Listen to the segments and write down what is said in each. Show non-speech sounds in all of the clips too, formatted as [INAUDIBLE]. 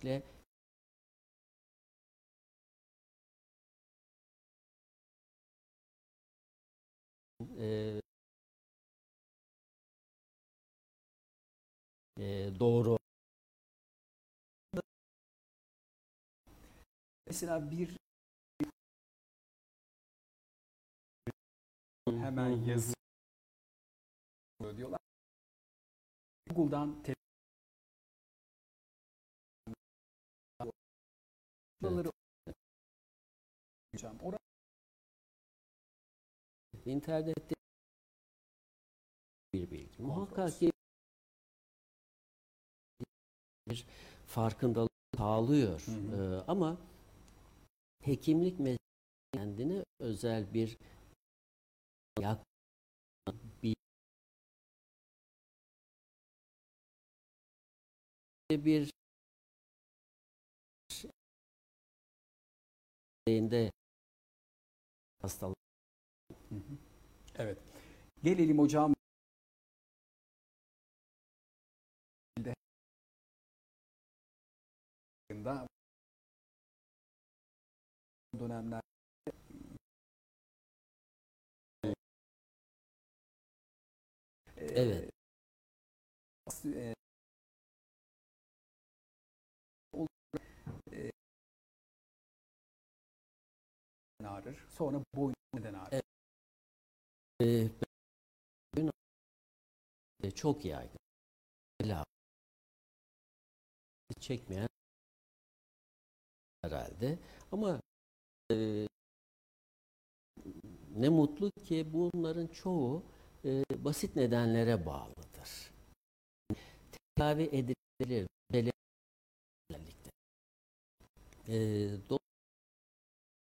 özellikle e, e, doğru Mesela bir hemen yazı diyorlar. Google'dan Buraları hocam orada İnternette bir bilgi. Muhakkak ki bir farkındalık sağlıyor. Hı hı. Ee, ama hekimlik mesleği kendine özel bir yak bir bir şeyinde hastalık evet. Gelelim hocam da dönemler Evet. e, ağrır. Sonra boyun neden ağrır? Evet. Ee, ben- e, çok yaygın. Çekmeyen herhalde ama e, ne mutlu ki bunların çoğu e, basit nedenlere bağlıdır. Tedavi bele- Özellikle. E, do-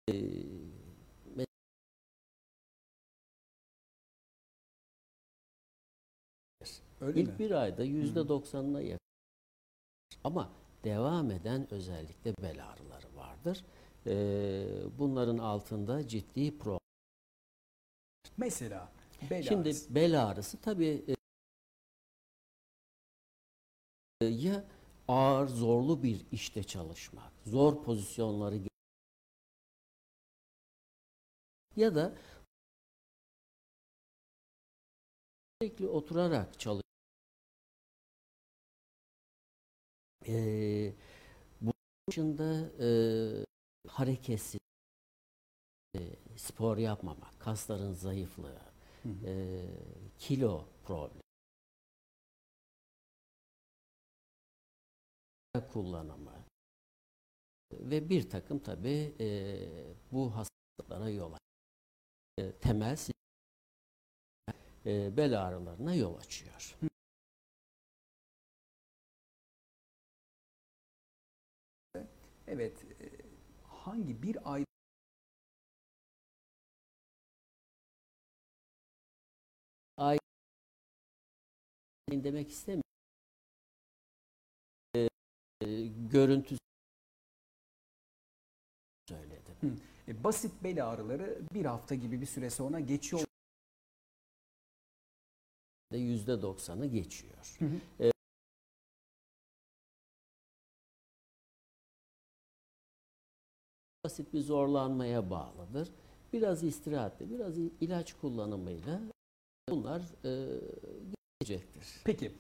e, Öyle İlk mi? bir ayda yüzde doksanına yakın. Ama devam eden özellikle bel ağrıları vardır. Ee, bunların altında ciddi problem. Mesela bel Şimdi ağrısı. bel ağrısı tabii e, ya ağır, zorlu bir işte çalışmak, zor pozisyonları ya da sürekli oturarak çalış. Ee, bu dışında e, hareketsiz, e, spor yapmamak, kasların zayıflığı, Hı hı. e, kilo problemi, kullanımı ve bir takım tabii e, bu hastalıklara yol açıyor. E, temel e, bel ağrılarına yol açıyor. Evet. e, Hangi bir ay Ay demek istemiyorum. E, e, görüntü söyledim. e, basit bel ağrıları bir hafta gibi bir süre sonra geçiyor. de yüzde doksanı geçiyor. Hı hı. E, basit bir zorlanmaya bağlıdır. Biraz istirahatle, biraz ilaç kullanımıyla bunlar e, geçecektir. Peki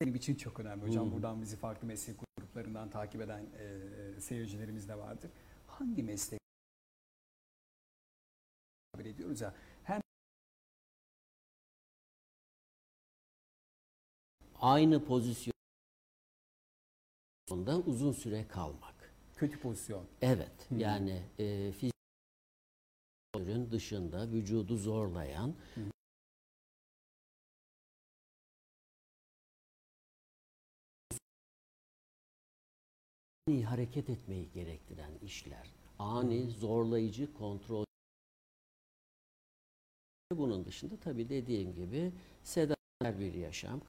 benim için çok önemli hocam. Hı. Buradan bizi farklı meslek gruplarından takip eden e, seyircilerimiz de vardır. Hangi meslek tabir ediyoruz ya hem Aynı pozisyonda uzun süre kalmak. Kötü pozisyon. Evet, Hı. yani e, fizyolojinin dışında vücudu zorlayan Hı. ani hareket etmeyi gerektiren işler, ani zorlayıcı kontrol. Bunun dışında tabii dediğim gibi sedater bir yaşam,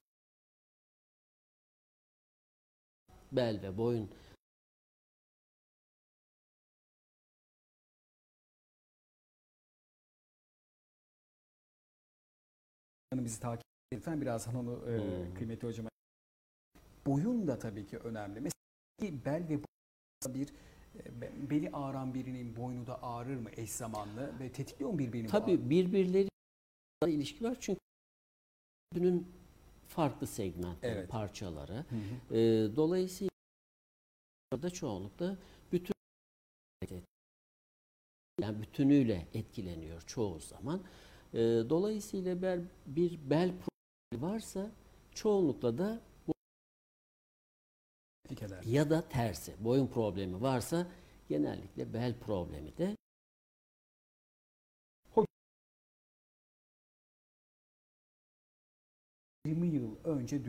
bel ve boyun bizi takip edin. Lütfen birazdan onu e, Hmm. kıymetli hocama. Boyun da tabii ki önemli. Mesela bel ve boyun bir e, be- beli ağrıyan birinin boynu da ağrır mı eş zamanlı ve tetikliyor mu birbirini? Tabii birbirleri ilişki var çünkü bütünün farklı segmentleri, Evet. parçaları. Hı hı. Ee, dolayısıyla da çoğunlukla bütün yani bütünüyle etkileniyor çoğu zaman. Ee, dolayısıyla bel, bir bel problemi varsa çoğunlukla da bu- Tetkik eder. ya da tersi boyun problemi varsa genellikle bel problemi de 20 yıl önce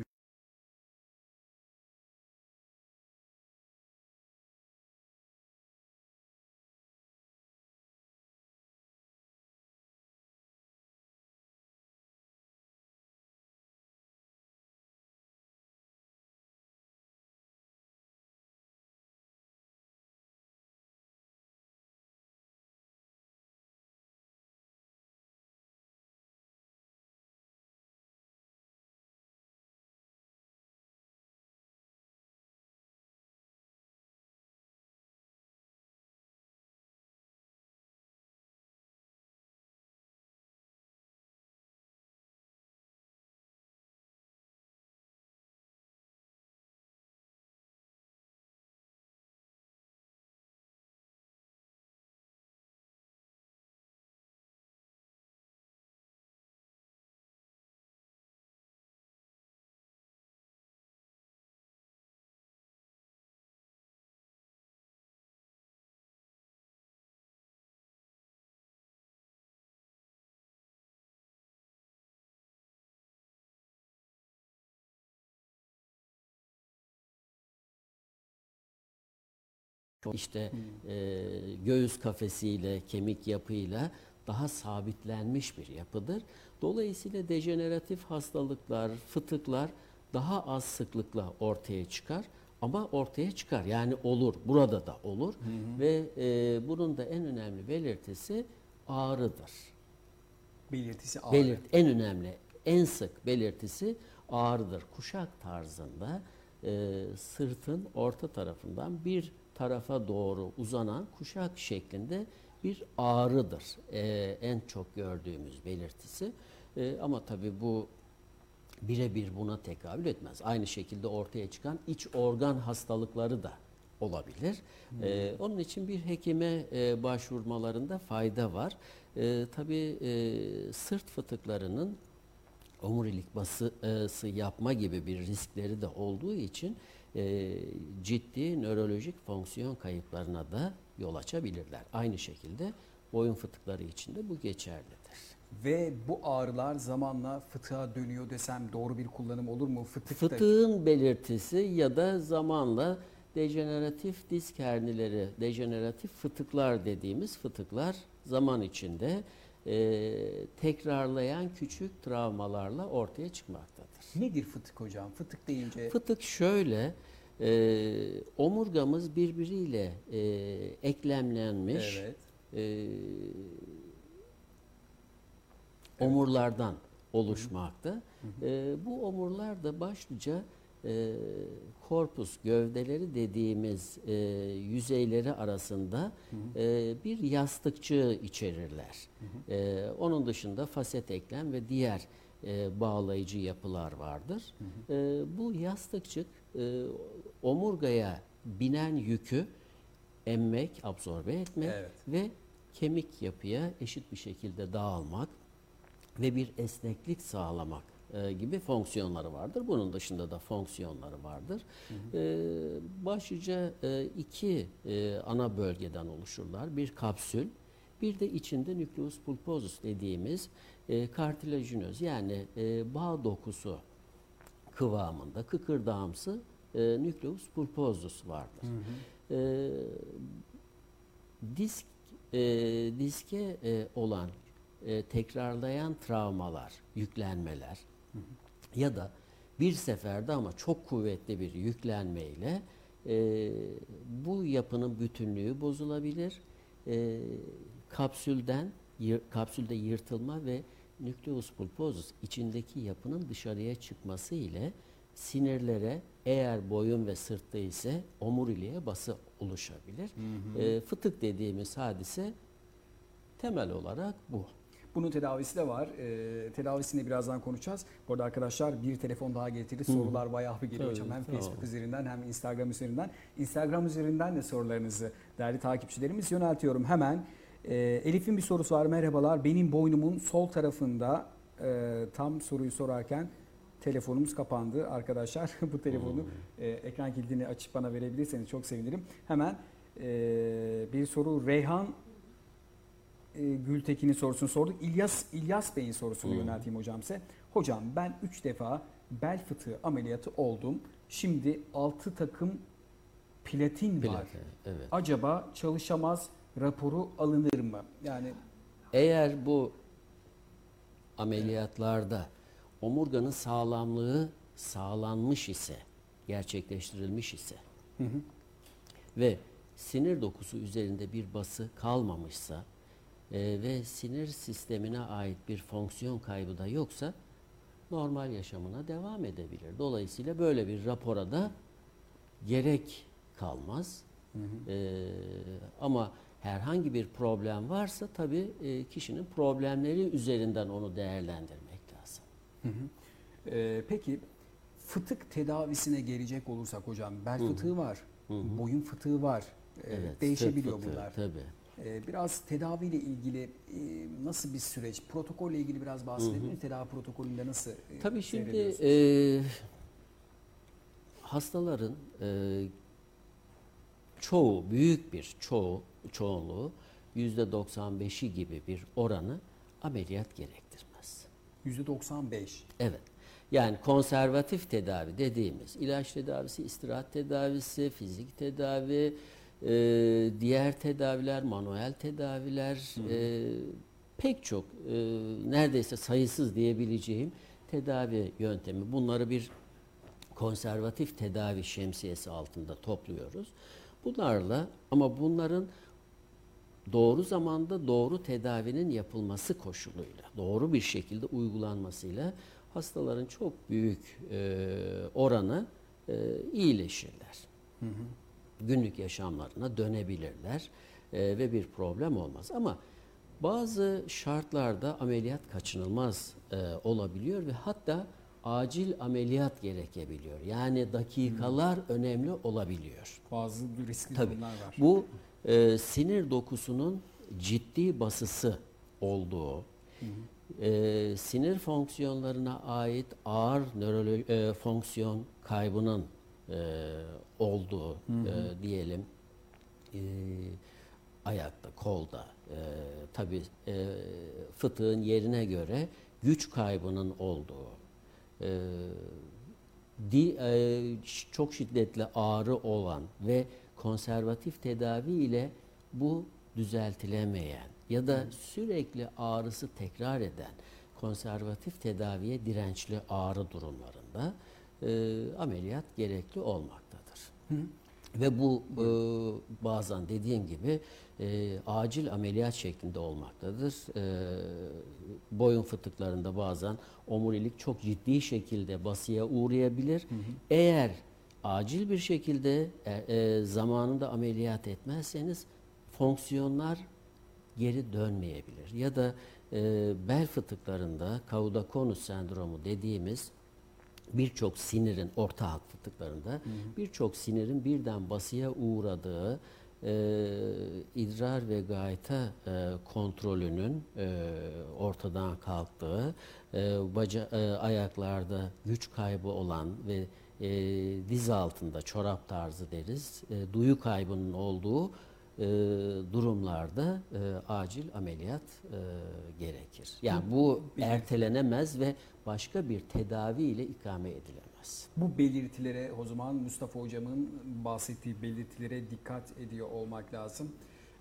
dü- işte e, göğüs kafesiyle, kemik yapıyla daha sabitlenmiş bir yapıdır. Dolayısıyla dejeneratif hastalıklar, fıtıklar daha az sıklıkla ortaya çıkar. Ama ortaya çıkar yani olur, burada da olur Hı hı. ve e, bunun da en önemli belirtisi ağrıdır. belirtisi ağrı. Belirt, en önemli, en sık belirtisi ağrıdır. Kuşak tarzında e, sırtın orta tarafından bir tarafa doğru uzanan kuşak şeklinde bir ağrıdır. E, en çok gördüğümüz belirtisi. E, ama tabii bu birebir buna tekabül etmez. Aynı şekilde ortaya çıkan iç organ hastalıkları da olabilir. Ee, onun için bir hekime e, başvurmalarında fayda var. Ee, tabii e, sırt fıtıklarının omurilik bası yapma gibi bir riskleri de olduğu için e, ciddi nörolojik fonksiyon kayıplarına da yol açabilirler. Aynı şekilde boyun fıtıkları için de bu geçerlidir. Ve bu ağrılar zamanla fıtığa dönüyor desem doğru bir kullanım olur mu? Fıtık da- Fıtığın belirtisi ya da zamanla dejeneratif disk hernileri, dejeneratif fıtıklar dediğimiz fıtıklar zaman içinde e, tekrarlayan küçük travmalarla ortaya çıkmaktadır. Nedir fıtık hocam? Fıtık deyince Fıtık şöyle, e, omurgamız birbiriyle e, eklemlenmiş evet. e, omurlardan oluşmakta. E, bu omurlar da başlıca e, korpus gövdeleri dediğimiz e, yüzeyleri arasında e, bir yastıkçı içerirler. E, onun dışında faset eklem ve diğer e, bağlayıcı yapılar vardır. E, bu yastıkçık e, omurgaya binen yükü emmek, absorbe etmek Evet. ve kemik yapıya eşit bir şekilde dağılmak ve bir esneklik sağlamak e, gibi fonksiyonları vardır. Bunun dışında da fonksiyonları vardır. E, başlıca e, iki e, ana bölgeden oluşurlar. Bir kapsül, bir de içinde nükleus pulposus dediğimiz e, kartilajinöz yani e, bağ dokusu kıvamında kıkırdağımsı e, nükleus pulposus vardır. Hı hı. E, disk e, diske e, olan e, tekrarlayan travmalar, yüklenmeler ya da bir seferde ama çok kuvvetli bir yüklenmeyle e, bu yapının bütünlüğü bozulabilir. E, kapsülden yır- kapsülde yırtılma ve nükleus pulposus içindeki yapının dışarıya çıkması ile sinirlere eğer boyun ve sırtta ise omuriliğe bası oluşabilir. E, fıtık dediğimiz hadise temel olarak bu. Bunun tedavisi de var. Ee, tedavisini birazdan konuşacağız. Bu arada arkadaşlar bir telefon daha getirdi. Sorular bayağı bir geliyor Evet, hocam. Hem tamam. Facebook üzerinden hem Instagram üzerinden. Instagram üzerinden de sorularınızı değerli takipçilerimiz yöneltiyorum hemen. Ee, Elif'in bir sorusu var. Merhabalar. Benim boynumun sol tarafında e, tam soruyu sorarken telefonumuz kapandı arkadaşlar. [LAUGHS] Bu telefonu e, ekran kilidini açıp bana verebilirseniz çok sevinirim. Hemen e, bir soru Reyhan e, Gültekin'in sorusunu sorduk. İlyas İlyas Bey'in sorusunu Hı. yönelteyim hocam size. Hocam ben 3 defa bel fıtığı ameliyatı oldum. Şimdi 6 takım platin var. Plaka, Evet. Acaba çalışamaz raporu alınır mı? Yani Eğer bu ameliyatlarda omurganın sağlamlığı sağlanmış ise, gerçekleştirilmiş ise ve sinir dokusu üzerinde bir bası kalmamışsa e, ve sinir sistemine ait bir fonksiyon kaybı da yoksa normal yaşamına devam edebilir. Dolayısıyla böyle bir rapora da gerek kalmaz. E, ama herhangi bir problem varsa tabii e, kişinin problemleri üzerinden onu değerlendirmek lazım. e, peki fıtık tedavisine gelecek olursak hocam bel fıtığı var, boyun fıtığı var. Evet, değişebiliyor fıtığı, bunlar. Tabii. E, biraz tedaviyle ilgili e, nasıl bir süreç, protokolle ilgili biraz bahsedebilir misiniz? Tedavi protokolünde nasıl e, Tabii şimdi e, hastaların e, çoğu, büyük bir çoğu, çoğunluğu yüzde 95'i gibi bir oranı ameliyat gerektirmez. %95. Evet. Yani konservatif tedavi dediğimiz ilaç tedavisi, istirahat tedavisi, fizik tedavi, e, diğer tedaviler, manuel tedaviler, e, pek çok e, neredeyse sayısız diyebileceğim tedavi yöntemi. Bunları bir konservatif tedavi şemsiyesi altında topluyoruz. Bunlarla ama bunların doğru zamanda doğru tedavinin yapılması koşuluyla, doğru bir şekilde uygulanmasıyla hastaların çok büyük e, oranı e, iyileşirler. Günlük yaşamlarına dönebilirler e, ve bir problem olmaz. Ama bazı şartlarda ameliyat kaçınılmaz e, olabiliyor ve hatta acil ameliyat gerekebiliyor. Yani dakikalar önemli olabiliyor. Bazı riskli Tabii. durumlar var. Bu e, sinir dokusunun ciddi basısı olduğu, e, sinir fonksiyonlarına ait ağır nörolo e, fonksiyon kaybının e, olduğu e, diyelim. E, ayakta, kolda, e, tabi e, fıtığın yerine göre güç kaybının olduğu, e, di, e, çok şiddetli ağrı olan ve konservatif tedavi ile bu düzeltilemeyen ya da sürekli ağrısı tekrar eden konservatif tedaviye dirençli ağrı durumlarında e, ameliyat gerekli olmaktadır. Ve bu e, bazen dediğim gibi e, acil ameliyat şeklinde olmaktadır. E, boyun fıtıklarında bazen omurilik çok ciddi şekilde basıya uğrayabilir. Eğer acil bir şekilde e, e, zamanında ameliyat etmezseniz fonksiyonlar geri dönmeyebilir. Ya da e, bel fıtıklarında kauda-konus sendromu dediğimiz birçok sinirin orta halk fıtıklarında birçok sinirin birden basıya uğradığı e, idrar ve gayta e, kontrolünün e, ortadan kalktığı e, baca, e, ayaklarda güç kaybı olan ve e, diz altında çorap tarzı deriz e, duyu kaybının olduğu e, durumlarda e, acil ameliyat e, gerekir. Yani bu ertelenemez ve başka bir tedavi ile ikame edilemez. Bu belirtilere o zaman Mustafa hocamın bahsettiği belirtilere dikkat ediyor olmak lazım.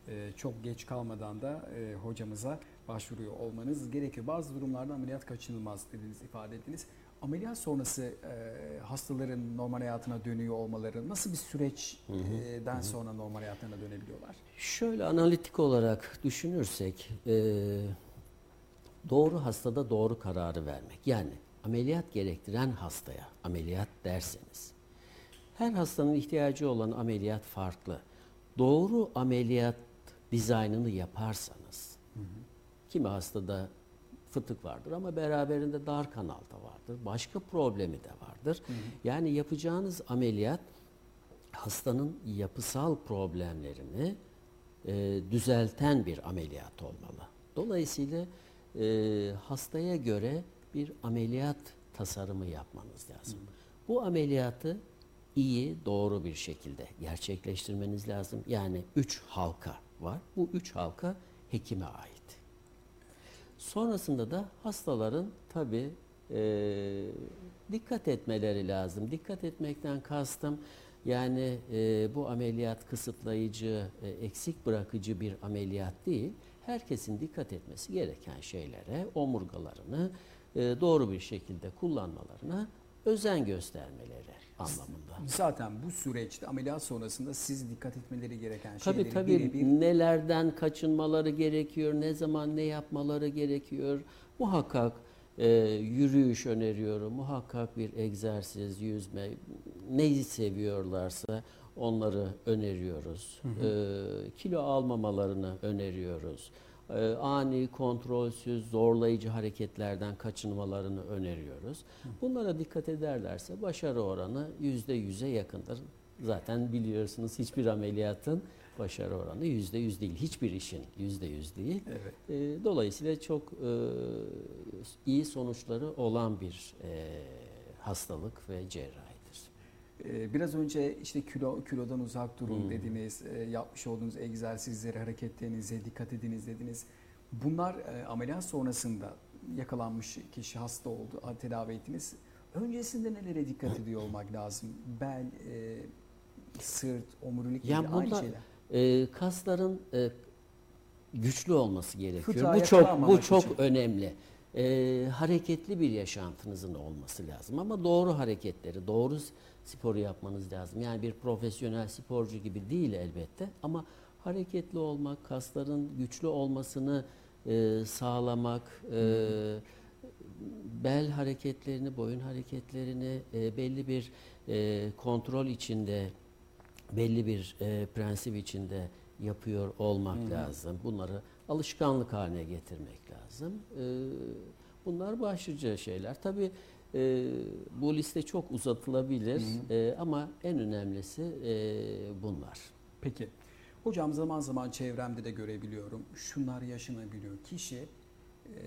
Ee, çok geç kalmadan da e, hocamıza başvuruyor olmanız gerekiyor. Bazı durumlarda ameliyat kaçınılmaz dediniz, ifade ettiniz. Ameliyat sonrası e, hastaların normal hayatına dönüyor olmaları nasıl bir süreçten sonra normal hayatlarına dönebiliyorlar? Şöyle analitik olarak düşünürsek e, doğru hastada doğru kararı vermek. Yani ameliyat gerektiren hastaya ameliyat derseniz her hastanın ihtiyacı olan ameliyat farklı. Doğru ameliyat dizaynını yaparsanız kimi hastada fıtık vardır ama beraberinde dar kanal da vardır. Başka problemi de vardır. Yani yapacağınız ameliyat hastanın yapısal problemlerini e, düzelten bir ameliyat olmalı. Dolayısıyla e, hastaya göre bir ameliyat tasarımı yapmanız lazım. Bu ameliyatı iyi, doğru bir şekilde gerçekleştirmeniz lazım. Yani üç halka var. Bu üç halka hekime ait. Sonrasında da hastaların tabi e, dikkat etmeleri lazım. Dikkat etmekten kastım yani e, bu ameliyat kısıtlayıcı, e, eksik bırakıcı bir ameliyat değil. Herkesin dikkat etmesi gereken şeylere, omurgalarını e, doğru bir şekilde kullanmalarına özen göstermeleri anlamında. Zaten bu süreçte ameliyat sonrasında siz dikkat etmeleri gereken Tabii şeyleri tabii birebir nelerden kaçınmaları gerekiyor, ne zaman ne yapmaları gerekiyor. Muhakkak e, yürüyüş öneriyorum, muhakkak bir egzersiz, yüzme, neyi seviyorlarsa onları öneriyoruz. E, kilo almamalarını öneriyoruz. E, ani, kontrolsüz, zorlayıcı hareketlerden kaçınmalarını öneriyoruz. Bunlara dikkat ederlerse başarı oranı yüzde yüze yakındır. Zaten biliyorsunuz hiçbir ameliyatın başarı oranı yüzde yüz değil. Hiçbir işin yüzde yüz değil. Evet. E, dolayısıyla çok e, iyi sonuçları olan bir e, hastalık ve cerrahidir. Ee, Biraz önce işte kilo kilodan uzak durun Hmm. dediniz, e, yapmış olduğunuz egzersizlere, hareketlerinize dikkat ediniz dediniz. Bunlar e, ameliyat sonrasında yakalanmış kişi hasta oldu, tedavi ettiniz. Öncesinde nelere dikkat ediyor olmak lazım? Bel, e, sırt, omurilik gibi Ya aynı şeyler. E, kasların e, güçlü olması gerekiyor. Fıtığa bu çok bu çok için. önemli. E, hareketli bir yaşantınızın olması lazım ama doğru hareketleri, doğru sporu yapmanız lazım. Yani bir profesyonel sporcu gibi değil elbette ama hareketli olmak, kasların güçlü olmasını e, sağlamak, e, bel hareketlerini, boyun hareketlerini e, belli bir e, kontrol içinde, belli bir e, prensip içinde yapıyor olmak lazım. Bunları alışkanlık haline getirmek lazım. E, bunlar başlıca şeyler. Tabii e, bu liste çok uzatılabilir e, ama en önemlisi e, bunlar. Peki. Hocam zaman zaman çevremde de görebiliyorum. Şunlar yaşanabiliyor. Kişi e,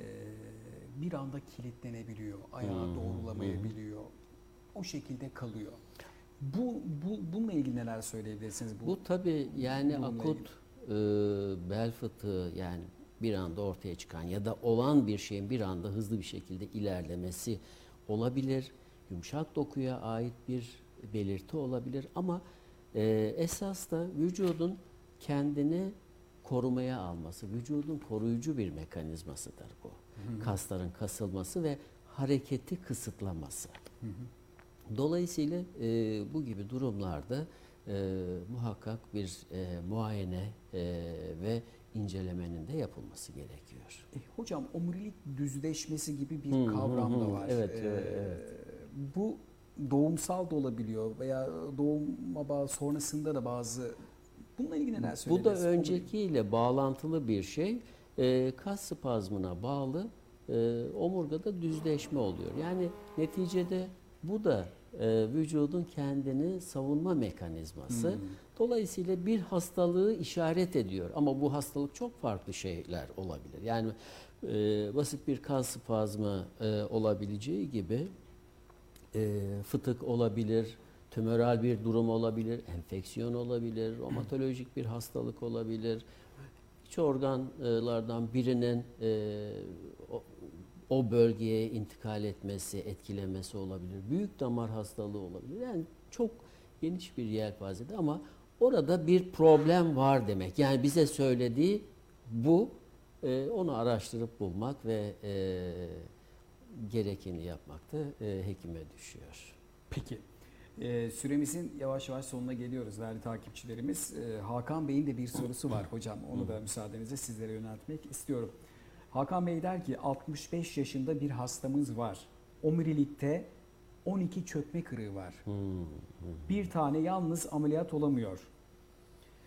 bir anda kilitlenebiliyor. Ayağı Hmm, doğrulamayabiliyor. O şekilde kalıyor. Bu, bu bununla ilgili neler söyleyebilirsiniz? Bu tabii yani akut e, bel fıtığı yani bir anda ortaya çıkan ya da olan bir şeyin bir anda hızlı bir şekilde ilerlemesi olabilir. Yumuşak dokuya ait bir belirti olabilir ama e, esas da vücudun kendini korumaya alması, vücudun koruyucu bir mekanizmasıdır bu. Kasların kasılması ve hareketi kısıtlaması. Dolayısıyla e, bu gibi durumlarda e, muhakkak bir e, muayene e, ve incelemenin de yapılması gerekiyor. E, hocam omurilik düzleşmesi gibi bir Hı, hı, kavram da hı. var. Evet, E, evet, evet. Bu doğumsal da olabiliyor veya doğuma bağlı sonrasında da bazı bununla ilgili neler Bu da öncekiyle bağlantılı bir şey. E, kas spazmına bağlı e, omurgada düzleşme oluyor. Yani neticede bu da e, vücudun kendini savunma mekanizması. Hmm. Dolayısıyla bir hastalığı işaret ediyor. Ama bu hastalık çok farklı şeyler olabilir. Yani e, basit bir kas spazmı e, olabileceği gibi e, fıtık olabilir, tümöral bir durum olabilir, enfeksiyon olabilir, romatolojik bir hastalık olabilir. İç organlardan birinin e, o, bölgeye intikal etmesi, etkilemesi olabilir. Büyük damar hastalığı olabilir. Yani çok geniş bir yelpazede ama orada bir problem var demek. Yani bize söylediği bu. E, onu araştırıp bulmak ve e, gerekeni yapmak da e, hekime düşüyor. Peki. Ee, süremizin yavaş yavaş sonuna geliyoruz değerli takipçilerimiz. Ee, Hakan Bey'in de bir sorusu var hocam. Onu da müsaadenizle sizlere yöneltmek istiyorum. Hakan Bey der ki 65 yaşında bir hastamız var. omurilikte 12 çökme kırığı var. Hmm, hmm. Bir tane yalnız ameliyat olamıyor.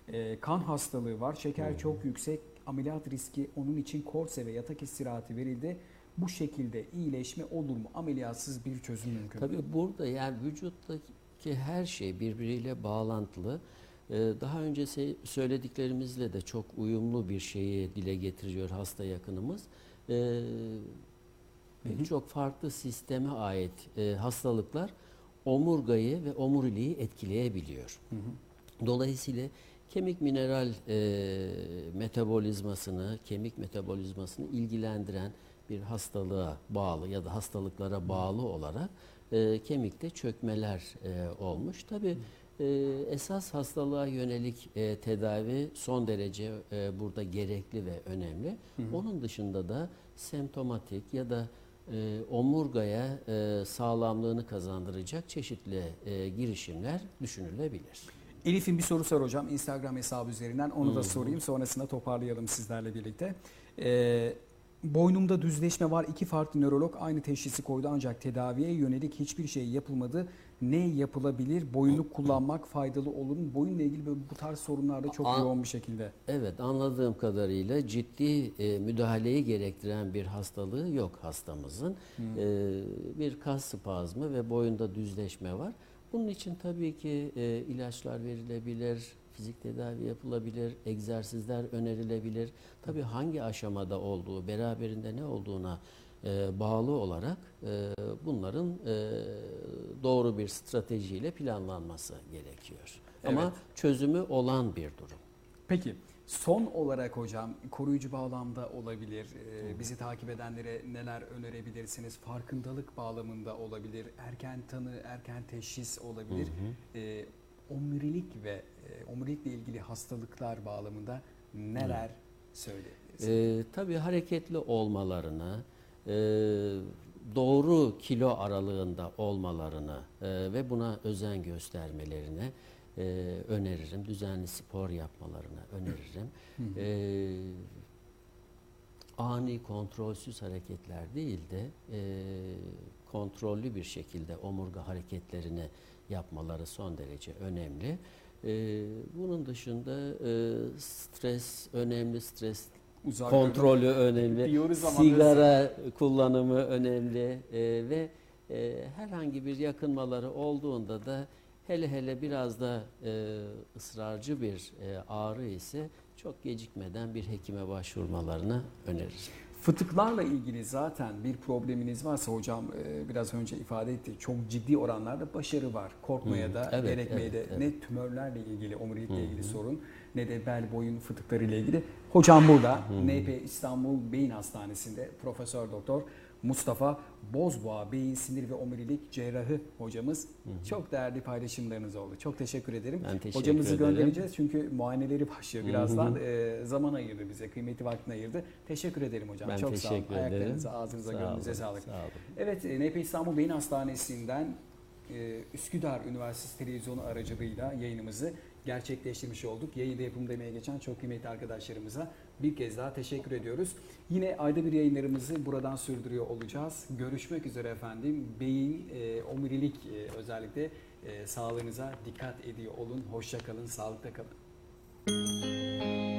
Ee, kan hastalığı var, şeker çok yüksek, ameliyat riski onun için korse ve yatak istirahati verildi. Bu şekilde iyileşme olur mu? Ameliyatsız bir çözüm mümkün. mü? Tabii burada yani vücuttaki her şey birbiriyle bağlantılı. Ee, Daha önce söylediklerimizle de çok uyumlu bir şeyi dile getiriyor hasta yakınımız. Ee, Hı hı. Pek çok farklı sisteme ait e, hastalıklar omurgayı ve omuriliği etkileyebiliyor. Hı hı. Dolayısıyla kemik mineral e, metabolizmasını, kemik metabolizmasını ilgilendiren bir hastalığa bağlı ya da hastalıklara bağlı olarak e, kemikte çökmeler e, olmuş. Tabi esas hastalığa yönelik e, tedavi son derece e, burada gerekli ve önemli. Hı hı. Onun dışında da semptomatik ya da e, omurgaya e, sağlamlığını kazandıracak çeşitli e, girişimler düşünülebilir. Elif'in bir sorusu var hocam Instagram hesabı üzerinden. Onu Hı da hı. sorayım. Sonrasında toparlayalım sizlerle birlikte. Ee, boynumda düzleşme var. İki farklı nörolog aynı teşhisi koydu ancak tedaviye yönelik hiçbir şey yapılmadı. Ne yapılabilir? Boyunluk kullanmak faydalı olur mu? Boyunla ilgili böyle bu tarz sorunlarda çok Aa, yoğun bir şekilde. Evet anladığım kadarıyla ciddi e, müdahaleyi gerektiren bir hastalığı yok hastamızın. Hı. E, bir kas spazmı ve boyunda düzleşme var. Bunun için tabii ki e, ilaçlar verilebilir, fizik tedavi yapılabilir, egzersizler önerilebilir. Tabii hangi aşamada olduğu, beraberinde ne olduğuna e, bağlı olarak e, bunların e, doğru bir stratejiyle planlanması gerekiyor. Ama Evet. çözümü olan bir durum. Peki son olarak hocam koruyucu bağlamda olabilir. Ee, bizi takip edenlere neler önerebilirsiniz? Farkındalık bağlamında olabilir. Erken tanı, erken teşhis olabilir. Ee, omurilik ve e, omurilikle ilgili hastalıklar bağlamında neler söyleyebilirsiniz? Ee, tabii hareketli olmalarını, e, doğru kilo aralığında olmalarını e, ve buna özen göstermelerini e, öneririm. Düzenli spor yapmalarını öneririm. E, ani kontrolsüz hareketler değil de e, kontrollü bir şekilde omurga hareketlerini yapmaları son derece önemli. E, bunun dışında e, stres önemli, stres Uzak kontrolü önemli, Diyoruz ama sigara kullanımı önemli e, ve e, herhangi bir yakınmaları olduğunda da hele hele biraz da e, ısrarcı bir e, ağrı ise çok gecikmeden bir hekime başvurmalarını öneririm. Fıtıklarla ilgili zaten bir probleminiz varsa hocam e, biraz önce ifade etti. Çok ciddi oranlarda başarı var. Korkmaya da evet, gerekmeye evet, de evet. ne tümörlerle ilgili, omurilikle Hı hı. ilgili sorun ne de bel boyun fıtıkları ile ilgili. Hocam burada. NP İstanbul Beyin Hastanesi'nde Profesör Doktor Mustafa Bozboğa Beyin Sinir ve Omurilik Cerrahı hocamız. Çok değerli paylaşımlarınız oldu. Çok teşekkür ederim. Ben teşekkür Hocamızı ederim. göndereceğiz çünkü muayeneleri başlıyor Hı hı. birazdan. E, zaman ayırdı bize, kıymeti vaktini ayırdı. Teşekkür ederim hocam. Ben Çok sağ olun. teşekkür ederim. Ayaklarınıza, ağzınıza, Sağ gönlünüze sağlık. Sağ olun. Evet, e, NP İstanbul Beyin Hastanesi'nden e, Üsküdar Üniversitesi Televizyonu aracılığıyla yayınımızı gerçekleştirmiş olduk. Yayında yapımda emeği geçen çok kıymetli arkadaşlarımıza bir kez daha teşekkür ediyoruz. Yine ayda bir yayınlarımızı buradan sürdürüyor olacağız. Görüşmek üzere efendim. Beyin, e, omurilik e, özellikle e, sağlığınıza dikkat ediyor olun. Hoşça kalın, sağlıkta kalın.